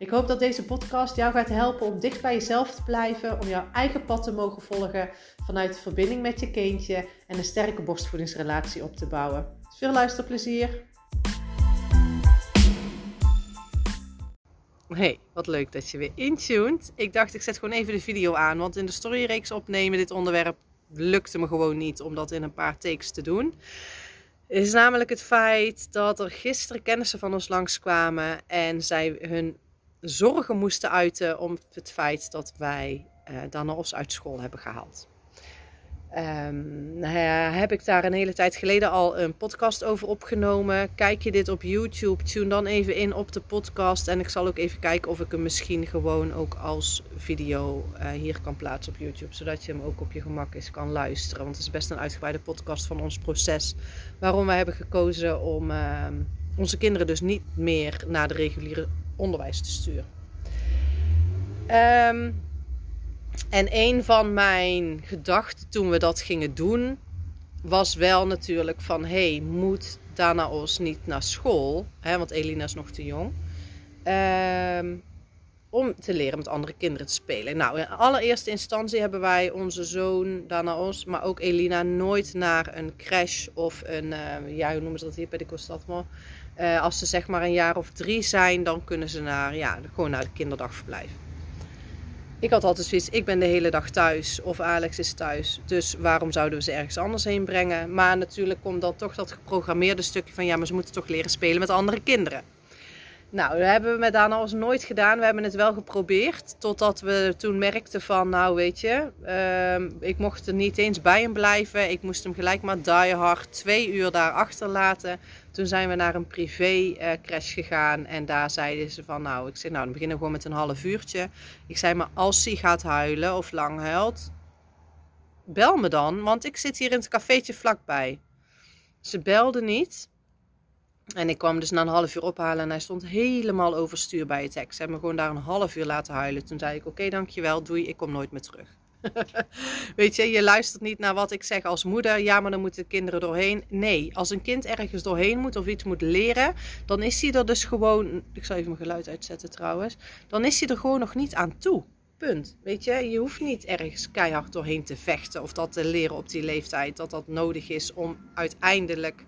Ik hoop dat deze podcast jou gaat helpen om dicht bij jezelf te blijven, om jouw eigen pad te mogen volgen vanuit de verbinding met je kindje en een sterke borstvoedingsrelatie op te bouwen. Veel luisterplezier! Hey, wat leuk dat je weer intuned. Ik dacht, ik zet gewoon even de video aan, want in de storyreeks opnemen dit onderwerp lukte me gewoon niet om dat in een paar takes te doen. Is namelijk het feit dat er gisteren kennissen van ons langskwamen en zij hun zorgen moesten uiten om het feit dat wij uh, Danos uit school hebben gehaald. Um, heb ik daar een hele tijd geleden al een podcast over opgenomen. Kijk je dit op YouTube, tune dan even in op de podcast. En ik zal ook even kijken of ik hem misschien gewoon ook als video uh, hier kan plaatsen op YouTube. Zodat je hem ook op je gemak eens kan luisteren. Want het is best een uitgebreide podcast van ons proces. Waarom wij hebben gekozen om uh, onze kinderen dus niet meer naar de reguliere onderwijs te sturen. Um, en een van mijn gedachten toen we dat gingen doen, was wel natuurlijk van: hey, moet Danaos niet naar school? Hè, want Elina is nog te jong. Um, om te leren met andere kinderen te spelen. Nou, in allereerste instantie hebben wij onze zoon Danaos, maar ook Elina, nooit naar een crash of een, uh, ja, hoe noemen ze dat hier bij de Costatmo? Uh, als ze zeg maar een jaar of drie zijn, dan kunnen ze naar, ja, gewoon naar de kinderdagverblijf. Ik had altijd zoiets, ik ben de hele dag thuis of Alex is thuis. Dus waarom zouden we ze ergens anders heen brengen? Maar natuurlijk komt dan toch dat geprogrammeerde stukje van ja, maar ze moeten toch leren spelen met andere kinderen. Nou, dat hebben we met Dana als nooit gedaan. We hebben het wel geprobeerd. Totdat we toen merkten van, nou weet je, uh, ik mocht er niet eens bij hem blijven. Ik moest hem gelijk maar die hard twee uur daar achterlaten. Toen zijn we naar een privé uh, crash gegaan. En daar zeiden ze van, nou, ik zei, nou dan beginnen we gewoon met een half uurtje. Ik zei, maar als hij gaat huilen of lang huilt, bel me dan. Want ik zit hier in het cafeetje vlakbij. Ze belde niet. En ik kwam dus na een half uur ophalen en hij stond helemaal overstuur bij het hek. Ze hebben me gewoon daar een half uur laten huilen. Toen zei ik, oké, dankjewel, doei, ik kom nooit meer terug. Weet je, je luistert niet naar wat ik zeg als moeder. Ja, maar dan moeten kinderen doorheen. Nee, als een kind ergens doorheen moet of iets moet leren, dan is hij er dus gewoon. Ik zal even mijn geluid uitzetten trouwens. Dan is hij er gewoon nog niet aan toe. Punt. Weet je, je hoeft niet ergens keihard doorheen te vechten of dat te leren op die leeftijd. Dat dat nodig is om uiteindelijk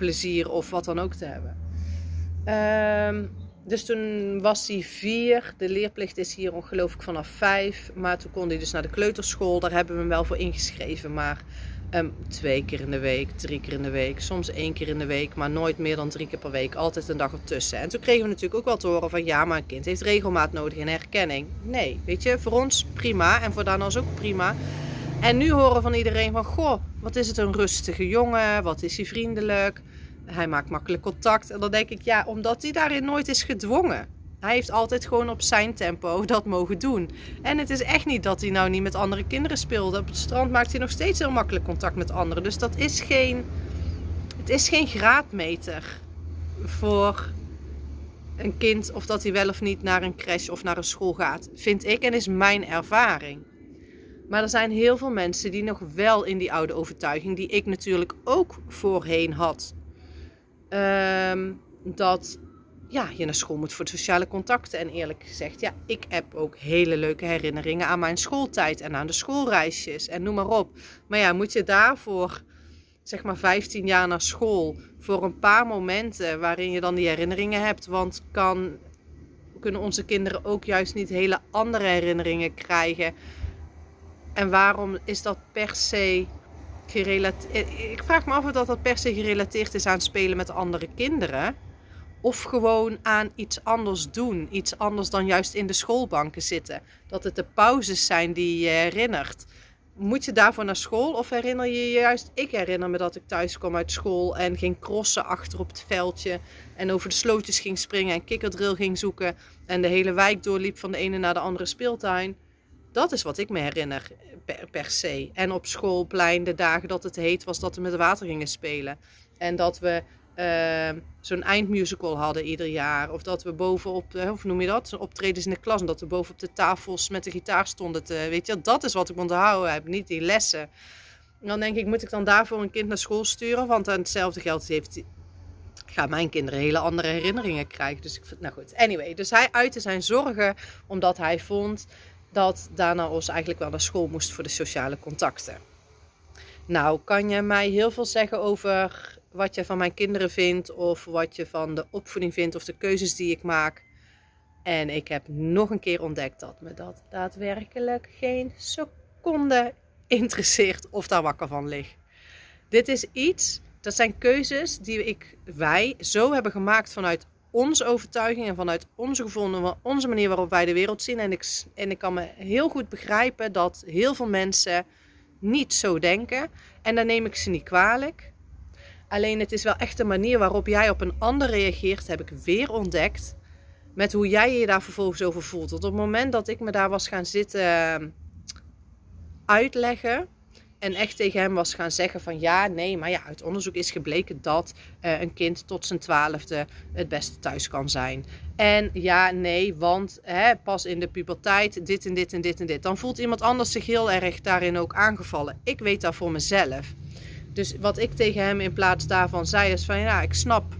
plezier of wat dan ook te hebben. Um, dus toen was hij vier. De leerplicht is hier ongelooflijk vanaf vijf. Maar toen kon hij dus naar de kleuterschool. Daar hebben we hem wel voor ingeschreven. Maar um, twee keer in de week, drie keer in de week. Soms één keer in de week. Maar nooit meer dan drie keer per week. Altijd een dag ertussen. En toen kregen we natuurlijk ook wel te horen van... Ja, maar een kind heeft regelmaat nodig en herkenning. Nee, weet je. Voor ons prima. En voor Danas ook prima. En nu horen van iedereen van... Goh, wat is het een rustige jongen. Wat is hij vriendelijk hij maakt makkelijk contact. En dan denk ik, ja, omdat hij daarin nooit is gedwongen. Hij heeft altijd gewoon op zijn tempo dat mogen doen. En het is echt niet dat hij nou niet met andere kinderen speelde. Op het strand maakt hij nog steeds heel makkelijk contact met anderen. Dus dat is geen, het is geen graadmeter voor een kind of dat hij wel of niet naar een crash of naar een school gaat. Vind ik en is mijn ervaring. Maar er zijn heel veel mensen die nog wel in die oude overtuiging, die ik natuurlijk ook voorheen had, Ehm, dat ja, je naar school moet voor de sociale contacten. En eerlijk gezegd, ja, ik heb ook hele leuke herinneringen aan mijn schooltijd en aan de schoolreisjes en noem maar op. Maar ja, moet je daarvoor zeg maar 15 jaar naar school voor een paar momenten waarin je dan die herinneringen hebt? Want kan, kunnen onze kinderen ook juist niet hele andere herinneringen krijgen? En waarom is dat per se eh, ik vraag me af of dat, dat per se gerelateerd is aan spelen met andere kinderen. Of gewoon aan iets anders doen. Iets anders dan juist in de schoolbanken zitten. Dat het de pauzes zijn die je herinnert. Moet je daarvoor naar school of herinner je je juist? Ik herinner me dat ik thuis kwam uit school en ging crossen achter op het veldje. En over de slootjes ging springen en kikkerdrill ging zoeken. En de hele wijk doorliep van de ene naar de andere speeltuin. Dat is wat ik me herinner per, se. En op schoolplein, de dagen dat het heet was, dat we met water gingen spelen. En dat we uh, zo'n eindmusical hadden ieder jaar. Of dat we bovenop, hoe noem je dat? Optredens in de klas. En dat we bovenop de tafels met de gitaar stonden te, weet je. Dat is wat ik onthouden heb, niet die lessen. En dan denk ik, moet ik dan daarvoor een kind naar school sturen? Want aan hetzelfde geld heeft, gaan mijn kinderen hele andere herinneringen krijgen. Dus ik vind, nou goed. Anyway, dus hij uitte zijn zorgen omdat hij vond dat Dana Os eigenlijk wel naar school moest voor de sociale contacten. Nou, kan je mij heel veel zeggen over wat je van mijn kinderen vindt, of wat je van de opvoeding vindt, of de keuzes die ik maak. En ik heb nog een keer ontdekt dat me dat daadwerkelijk geen seconde interesseert of daar wakker van lig. Dit is iets, dat zijn keuzes die ik, wij zo hebben gemaakt vanuit onze overtuiging en vanuit onze gevonden, onze manier waarop wij de wereld zien. En ik, en ik kan me heel goed begrijpen dat heel veel mensen niet zo denken. En dan neem ik ze niet kwalijk. Alleen het is wel echt de manier waarop jij op een ander reageert, heb ik weer ontdekt. Met hoe jij je daar vervolgens over voelt. Op het moment dat ik me daar was gaan zitten ehm, uitleggen. En echt tegen hem was gaan zeggen van ja, nee, maar ja, uit onderzoek is gebleken dat uh, een kind tot zijn twaalfde het beste thuis kan zijn. En ja, nee, want hè, pas in de puberteit dit en dit en dit en dit. Dan voelt iemand anders zich heel erg daarin ook aangevallen. Ik weet dat voor mezelf. Dus wat ik tegen hem in plaats daarvan zei is van ja, ik snap,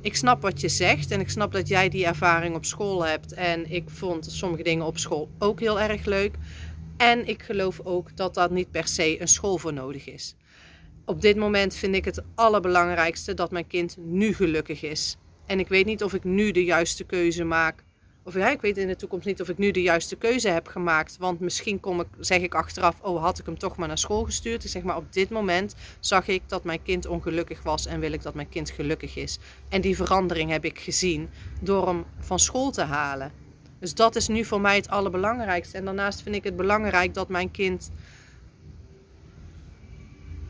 ik snap wat je zegt en ik snap dat jij die ervaring op school hebt. En ik vond sommige dingen op school ook heel erg leuk. En ik geloof ook dat dat niet per se een school voor nodig is. Op dit moment vind ik het allerbelangrijkste dat mijn kind nu gelukkig is. En ik weet niet of ik nu de juiste keuze maak of ja, ik weet in de toekomst niet of ik nu de juiste keuze heb gemaakt. Want misschien kom ik, zeg ik achteraf, oh had ik hem toch maar naar school gestuurd. Ik zeg maar op dit moment zag ik dat mijn kind ongelukkig was en wil ik dat mijn kind gelukkig is. En die verandering heb ik gezien door hem van school te halen. Dus dat is nu voor mij het allerbelangrijkste. En daarnaast vind ik het belangrijk dat mijn kind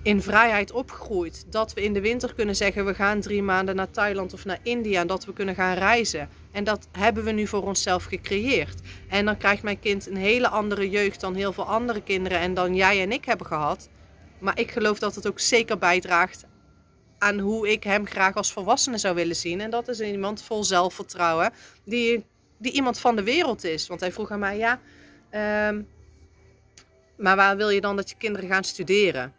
in vrijheid opgroeit. Dat we in de winter kunnen zeggen: we gaan drie maanden naar Thailand of naar India. En dat we kunnen gaan reizen. En dat hebben we nu voor onszelf gecreëerd. En dan krijgt mijn kind een hele andere jeugd dan heel veel andere kinderen en dan jij en ik hebben gehad. Maar ik geloof dat het ook zeker bijdraagt aan hoe ik hem graag als volwassene zou willen zien. En dat is iemand vol zelfvertrouwen, die, die iemand van de wereld is. Want hij vroeg aan mij: ja, um, maar waar wil je dan dat je kinderen gaan studeren?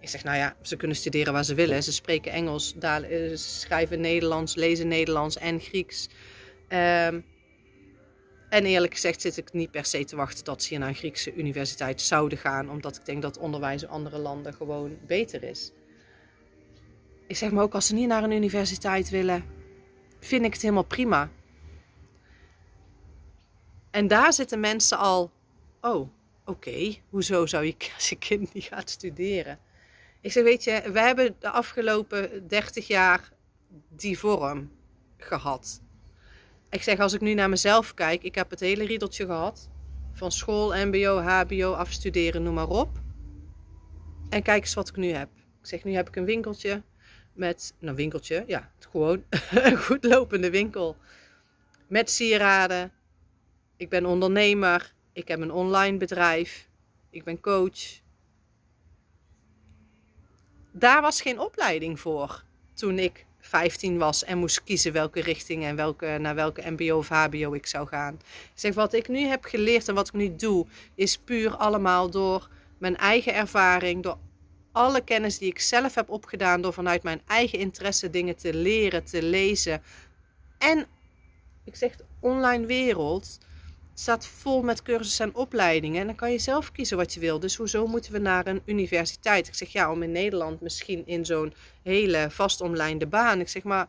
Ik zeg, nou ja, ze kunnen studeren waar ze willen. Ze spreken Engels, eh, ze schrijven Nederlands, lezen Nederlands en Grieks. Um, en eerlijk gezegd zit ik niet per se te wachten dat ze hier naar een Griekse universiteit zouden gaan. Omdat ik denk dat onderwijs in andere landen gewoon beter is. Ik zeg maar ook als ze niet naar een universiteit willen, vind ik het helemaal prima. En daar zitten mensen al, oh, oké, hoezo zou je als je kind niet gaat studeren? Ik zeg, weet je, we hebben de afgelopen 30 jaar die vorm gehad. Ik zeg, als ik nu naar mezelf kijk, ik heb het hele riedeltje gehad. Van school, mbo, hbo, afstuderen, noem maar op. En kijk eens wat ik nu heb. Ik zeg, nu heb ik een winkeltje met, nou winkeltje, ja, gewoon een goed lopende winkel. Met sieraden. Ik ben ondernemer. Ik heb een online bedrijf. Ik ben coach daar was geen opleiding voor toen ik 15 was en moest kiezen welke richting en welke, naar welke MBO of HBO ik zou gaan. Ik zeg, wat ik nu heb geleerd en wat ik nu doe, is puur allemaal door mijn eigen ervaring, door alle kennis die ik zelf heb opgedaan, door vanuit mijn eigen interesse dingen te leren, te lezen. En ik zeg, online wereld staat vol met cursussen en opleidingen. En dan kan je zelf kiezen wat je wil. Dus hoezo moeten we naar een universiteit? Ik zeg ja, om in Nederland misschien in zo'n hele vastomlijnde baan. Ik zeg maar,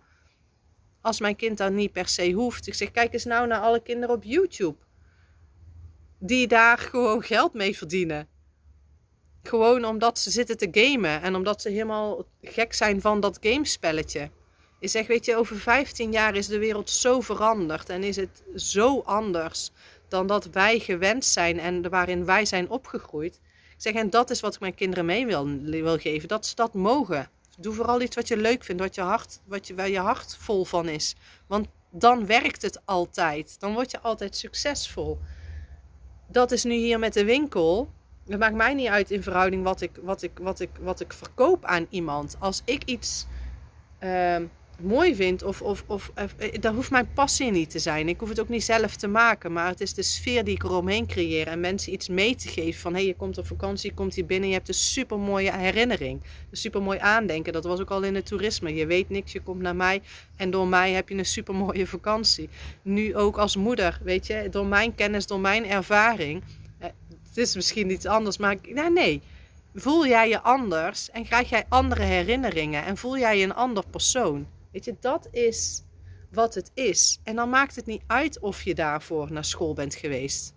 als mijn kind dan niet per se hoeft. Ik zeg, kijk eens nou naar alle kinderen op YouTube. Die daar gewoon geld mee verdienen. Gewoon omdat ze zitten te gamen. En omdat ze helemaal gek zijn van dat gamespelletje. Ik zeg, weet je, over 15 jaar is de wereld zo veranderd. En is het zo anders dan dat wij gewend zijn en waarin wij zijn opgegroeid. Ik zeg, en dat is wat ik mijn kinderen mee wil, wil geven, dat ze dat mogen. Doe vooral iets wat je leuk vindt, wat je hart, wat je, waar je hart vol van is. Want dan werkt het altijd. Dan word je altijd succesvol. dat is nu hier met de winkel. Het maakt mij niet uit in verhouding wat ik, wat ik, wat ik, wat ik verkoop aan iemand. Als ik iets ehm, mooi vind, of, of, of, uh, dat hoeft mijn passie niet te zijn. Ik hoef het ook niet zelf te maken, maar het is de sfeer die ik eromheen creëer. En mensen iets mee te geven van, hé, hey, je komt op vakantie, komt hier binnen, je hebt een super mooie herinnering. Een super mooi aandenken. Dat was ook al in het toerisme. Je weet niks, je komt naar mij en door mij heb je een super mooie vakantie. Nu ook als moeder, weet je, door mijn kennis, door mijn ervaring. Eh, het is misschien iets anders, maar nou, nee. Voel jij je anders en krijg jij andere herinneringen en voel jij je een ander persoon? Weet je, dat is wat het is. En dan maakt het niet uit of je daarvoor naar school bent geweest.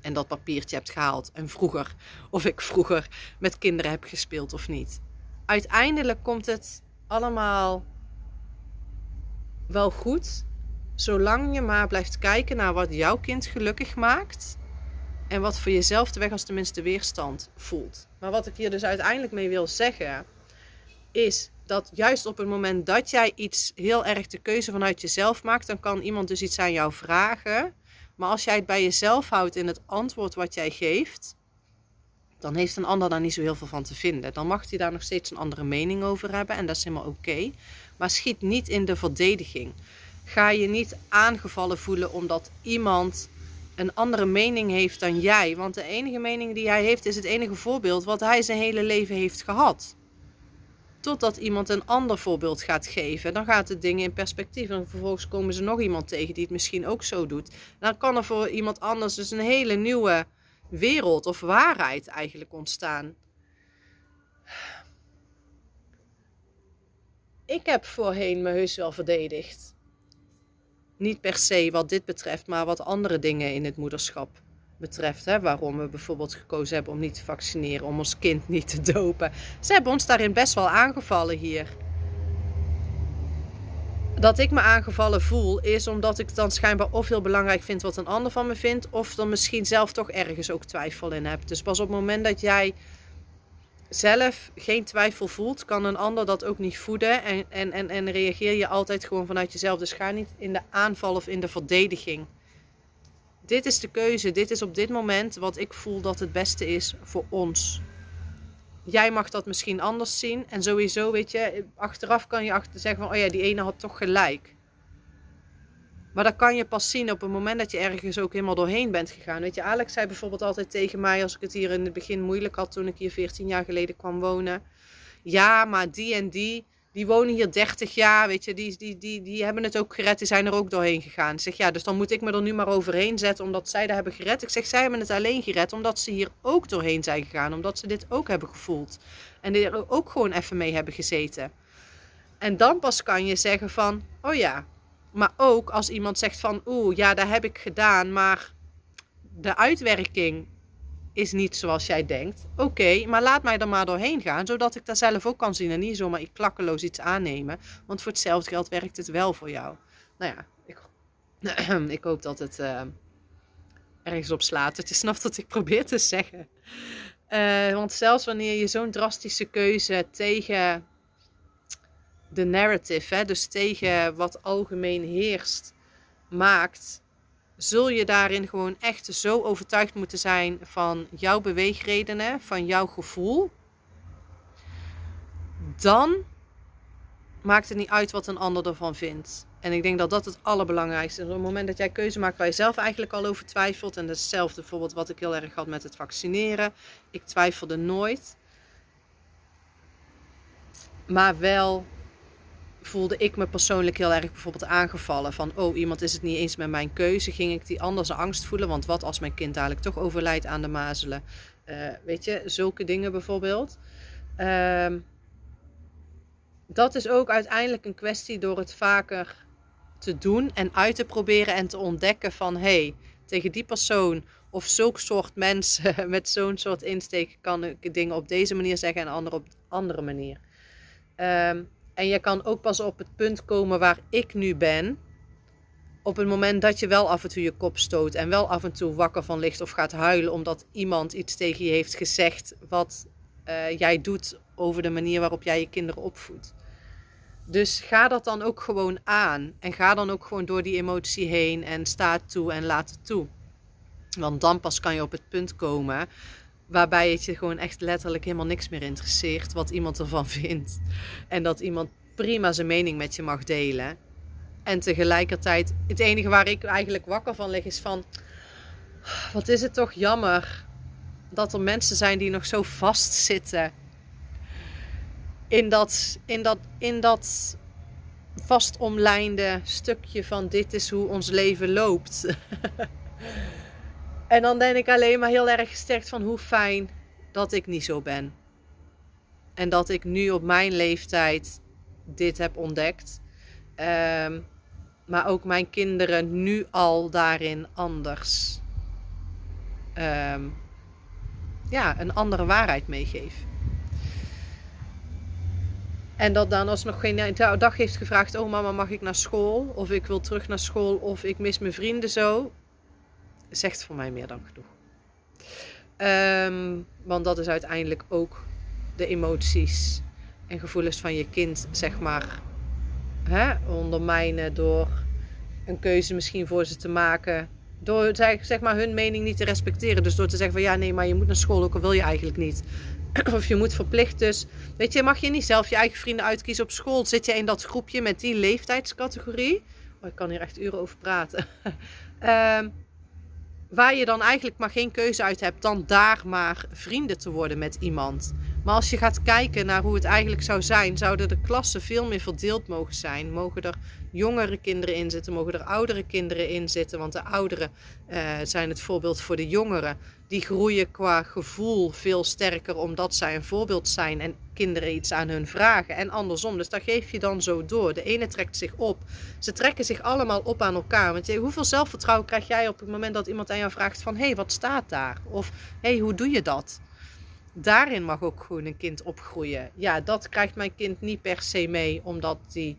En dat papiertje hebt gehaald. En vroeger, of ik vroeger met kinderen heb gespeeld of niet. Uiteindelijk komt het allemaal wel goed. Zolang je maar blijft kijken naar wat jouw kind gelukkig maakt. En wat voor jezelf de weg als tenminste weerstand voelt. Maar wat ik hier dus uiteindelijk mee wil zeggen. Is dat juist op het moment dat jij iets heel erg de keuze vanuit jezelf maakt, dan kan iemand dus iets aan jou vragen. Maar als jij het bij jezelf houdt in het antwoord wat jij geeft, dan heeft een ander daar niet zo heel veel van te vinden. Dan mag hij daar nog steeds een andere mening over hebben en dat is helemaal oké. Maar schiet niet in de verdediging. Ga je niet aangevallen voelen omdat iemand een andere mening heeft dan jij. Want de enige mening die hij heeft is het enige voorbeeld wat hij zijn hele leven heeft gehad. Totdat iemand een ander voorbeeld gaat geven. Dan gaat het dingen in perspectief. En vervolgens komen ze nog iemand tegen die het misschien ook zo doet. dan kan er voor iemand anders dus een hele nieuwe wereld of waarheid eigenlijk ontstaan. Ik heb voorheen me heus wel verdedigd. Niet per se wat dit betreft, maar wat andere dingen in het moederschap betreft. Hè, waarom we bijvoorbeeld gekozen hebben om niet te vaccineren, om ons kind niet te dopen. Ze hebben ons daarin best wel aangevallen hier. Dat ik me aangevallen voel, is omdat ik dan schijnbaar of heel belangrijk vind wat een ander van me vindt, of dan misschien zelf toch ergens ook twijfel in heb. Dus pas op het moment dat jij zelf geen twijfel voelt, kan een ander dat ook niet voeden. En, en, en, en reageer je altijd gewoon vanuit jezelf. Dus ga niet in de aanval of in de verdediging dit is de keuze, dit is op dit moment wat ik voel dat het beste is voor ons. Jij mag dat misschien anders zien. En sowieso, weet je, achteraf kan je achter zeggen van, oh ja, die ene had toch gelijk. Maar dat kan je pas zien op het moment dat je ergens ook helemaal doorheen bent gegaan. Weet je, Alex zei bijvoorbeeld altijd tegen mij, als ik het hier in het begin moeilijk had toen ik hier 14 jaar geleden kwam wonen. Ja, maar die en die, die wonen hier 30 jaar, weet je, die, die, die, die hebben het ook gered, die zijn er ook doorheen gegaan. Ik zeg, ja, dus dan moet ik me er nu maar overheen zetten omdat zij dat hebben gered. Ik zeg, zij hebben het alleen gered omdat ze hier ook doorheen zijn gegaan, omdat ze dit ook hebben gevoeld. En er ook gewoon even mee hebben gezeten. En dan pas kan je zeggen van, oh ja, maar ook als iemand zegt van, oeh, ja, dat heb ik gedaan, maar de uitwerking is niet zoals jij denkt. Oké, maar laat mij er maar doorheen gaan, zodat ik daar zelf ook kan zien en niet zomaar klakkeloos iets aannemen. Want voor hetzelfde geld werkt het wel voor jou. Nou ja, ik, ik hoop dat het uh, ergens op slaat. Dat je snapt wat ik probeer te zeggen. Uh, want zelfs wanneer je zo'n drastische keuze tegen de narrative, hè, dus tegen wat algemeen heerst, maakt zul je daarin gewoon echt zo overtuigd moeten zijn van jouw beweegredenen, van jouw gevoel. Dan maakt het niet uit wat een ander ervan vindt. En ik denk dat dat het allerbelangrijkste is. Op het moment dat jij keuze maakt waar je zelf eigenlijk al over twijfelt. En hetzelfde bijvoorbeeld wat ik heel erg had met het vaccineren. Ik twijfelde nooit. Maar wel voelde ik me persoonlijk heel erg bijvoorbeeld aangevallen. Van, oh, iemand is het niet eens met mijn keuze. Ging ik die anders angst voelen? Want wat als mijn kind dadelijk toch overlijdt aan de mazelen? Uh, weet je, zulke dingen bijvoorbeeld. Uh, dat is ook uiteindelijk een kwestie door het vaker te doen en uit te proberen en te ontdekken van... hey, tegen die persoon of zulk soort mensen met zo'n soort insteek kan ik dingen op deze manier zeggen en andere op andere manier. Um, en je kan ook pas op het punt komen waar ik nu ben. Op het moment dat je wel af en toe je kop stoot en wel af en toe wakker van ligt of gaat huilen omdat iemand iets tegen je heeft gezegd wat uh, jij doet over de manier waarop jij je kinderen opvoedt. Dus ga dat dan ook gewoon aan en ga dan ook gewoon door die emotie heen en sta toe en laat het toe. Want dan pas kan je op het punt komen waarbij het je gewoon echt letterlijk helemaal niks meer interesseert wat iemand ervan vindt. En dat iemand prima zijn mening met je mag delen. En tegelijkertijd, het enige waar ik eigenlijk wakker van lig is van, wat is het toch jammer dat er mensen zijn die nog zo vastzitten in dat, in dat, in dat vastomlijnde stukje van dit is hoe ons leven loopt. en dan denk ik alleen maar heel erg gesterkt van hoe fijn dat ik niet zo ben. En dat ik nu op mijn leeftijd dit heb ontdekt. Ehm, maar ook mijn kinderen nu al daarin anders. Ehm, ja, een andere waarheid meegeven. En dat dan alsnog geen dag heeft gevraagd: Oh, mama, mag ik naar school? Of ik wil terug naar school, of ik mis mijn vrienden zo. Zegt voor mij meer dan genoeg. Um, want dat is uiteindelijk ook de emoties en gevoelens van je kind, zeg maar, hè, ondermijnen door een keuze misschien voor ze te maken. Door zeg maar, hun mening niet te respecteren. Dus door te zeggen van ja, nee, maar je moet naar school, ook al wil je eigenlijk niet. Of je moet verplicht dus. Weet je, mag je niet zelf je eigen vrienden uitkiezen op school? Zit je in dat groepje met die leeftijdscategorie? Oh, ik kan hier echt uren over praten. um, waar je dan eigenlijk maar geen keuze uit hebt dan daar maar vrienden te worden met iemand. Maar als je gaat kijken naar hoe het eigenlijk zou zijn, zouden de klassen veel meer verdeeld mogen zijn. Mogen er jongere kinderen in zitten, mogen er oudere kinderen in zitten. Want de ouderen uh, zijn het voorbeeld voor de jongeren. Die groeien qua gevoel veel sterker omdat zij een voorbeeld zijn en kinderen iets aan hun vragen. En andersom. Dus dat geef je dan zo door. De ene trekt zich op. Ze trekken zich allemaal op aan elkaar. Want hoeveel zelfvertrouwen krijg jij op het moment dat iemand aan jou vraagt van... hé, hey, wat staat daar? Of hé, hey, hoe doe je dat? daarin mag ook gewoon een kind opgroeien. Ja, dat krijgt mijn kind niet per se mee, omdat hij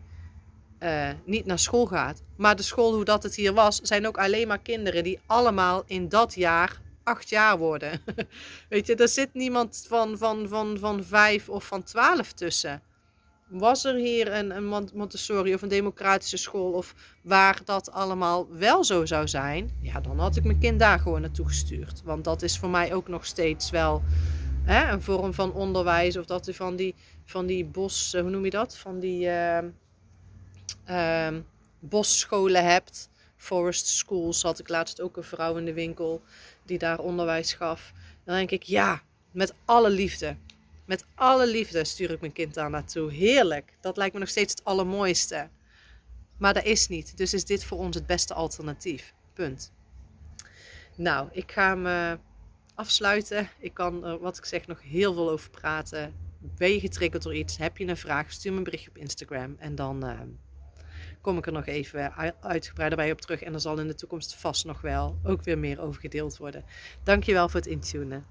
uh, niet naar school gaat. Maar de school, hoe dat het hier was, zijn ook alleen maar kinderen die allemaal in dat jaar acht jaar worden. Weet je, er zit niemand van, van, van, van vijf of van twaalf tussen. Was er hier een, een Montessori of een democratische school of waar dat allemaal wel zo zou zijn, ja, dan had ik mijn kind daar gewoon naartoe gestuurd. Want dat is voor mij ook nog steeds wel hè, een vorm van onderwijs. Of dat van die, van die bos, eh, hoe noem je dat? Van die uh, uh, bosscholen hebt. Forest schools had ik laatst ook een vrouw in de winkel die daar onderwijs gaf. Dan denk ik, ja, met alle liefde. Met alle liefde stuur ik mijn kind daar naartoe. Heerlijk. Dat lijkt me nog steeds het allermooiste. Maar dat is niet. Dus is dit voor ons het beste alternatief. Punt. Nou, ik ga me afsluiten. Ik kan er, wat ik zeg, nog heel veel over praten. Ben je getriggerd door iets? Heb je een vraag? Stuur me een berichtje op Instagram. En dan uh, kom ik er nog even uitgebreider bij op terug. En er zal in de toekomst vast nog wel ook weer meer over gedeeld worden. Dankjewel voor het intunen.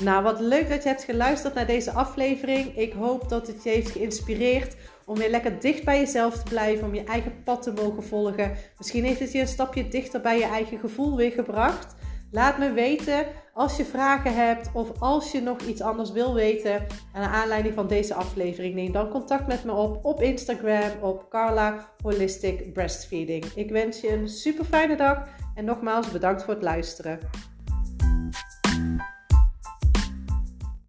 Nou, wat leuk dat je hebt geluisterd naar deze aflevering. Ik hoop dat het je heeft geïnspireerd om weer lekker dicht bij jezelf te blijven, om je eigen pad te mogen volgen. Misschien heeft het je een stapje dichter bij je eigen gevoel weer gebracht. Laat me weten als je vragen hebt of als je nog iets anders wil weten aan aanleiding van deze aflevering. Neem dan contact met me op op Instagram op Carla Holistic Breastfeeding. Ik wens je een super fijne dag en nogmaals bedankt voor het luisteren.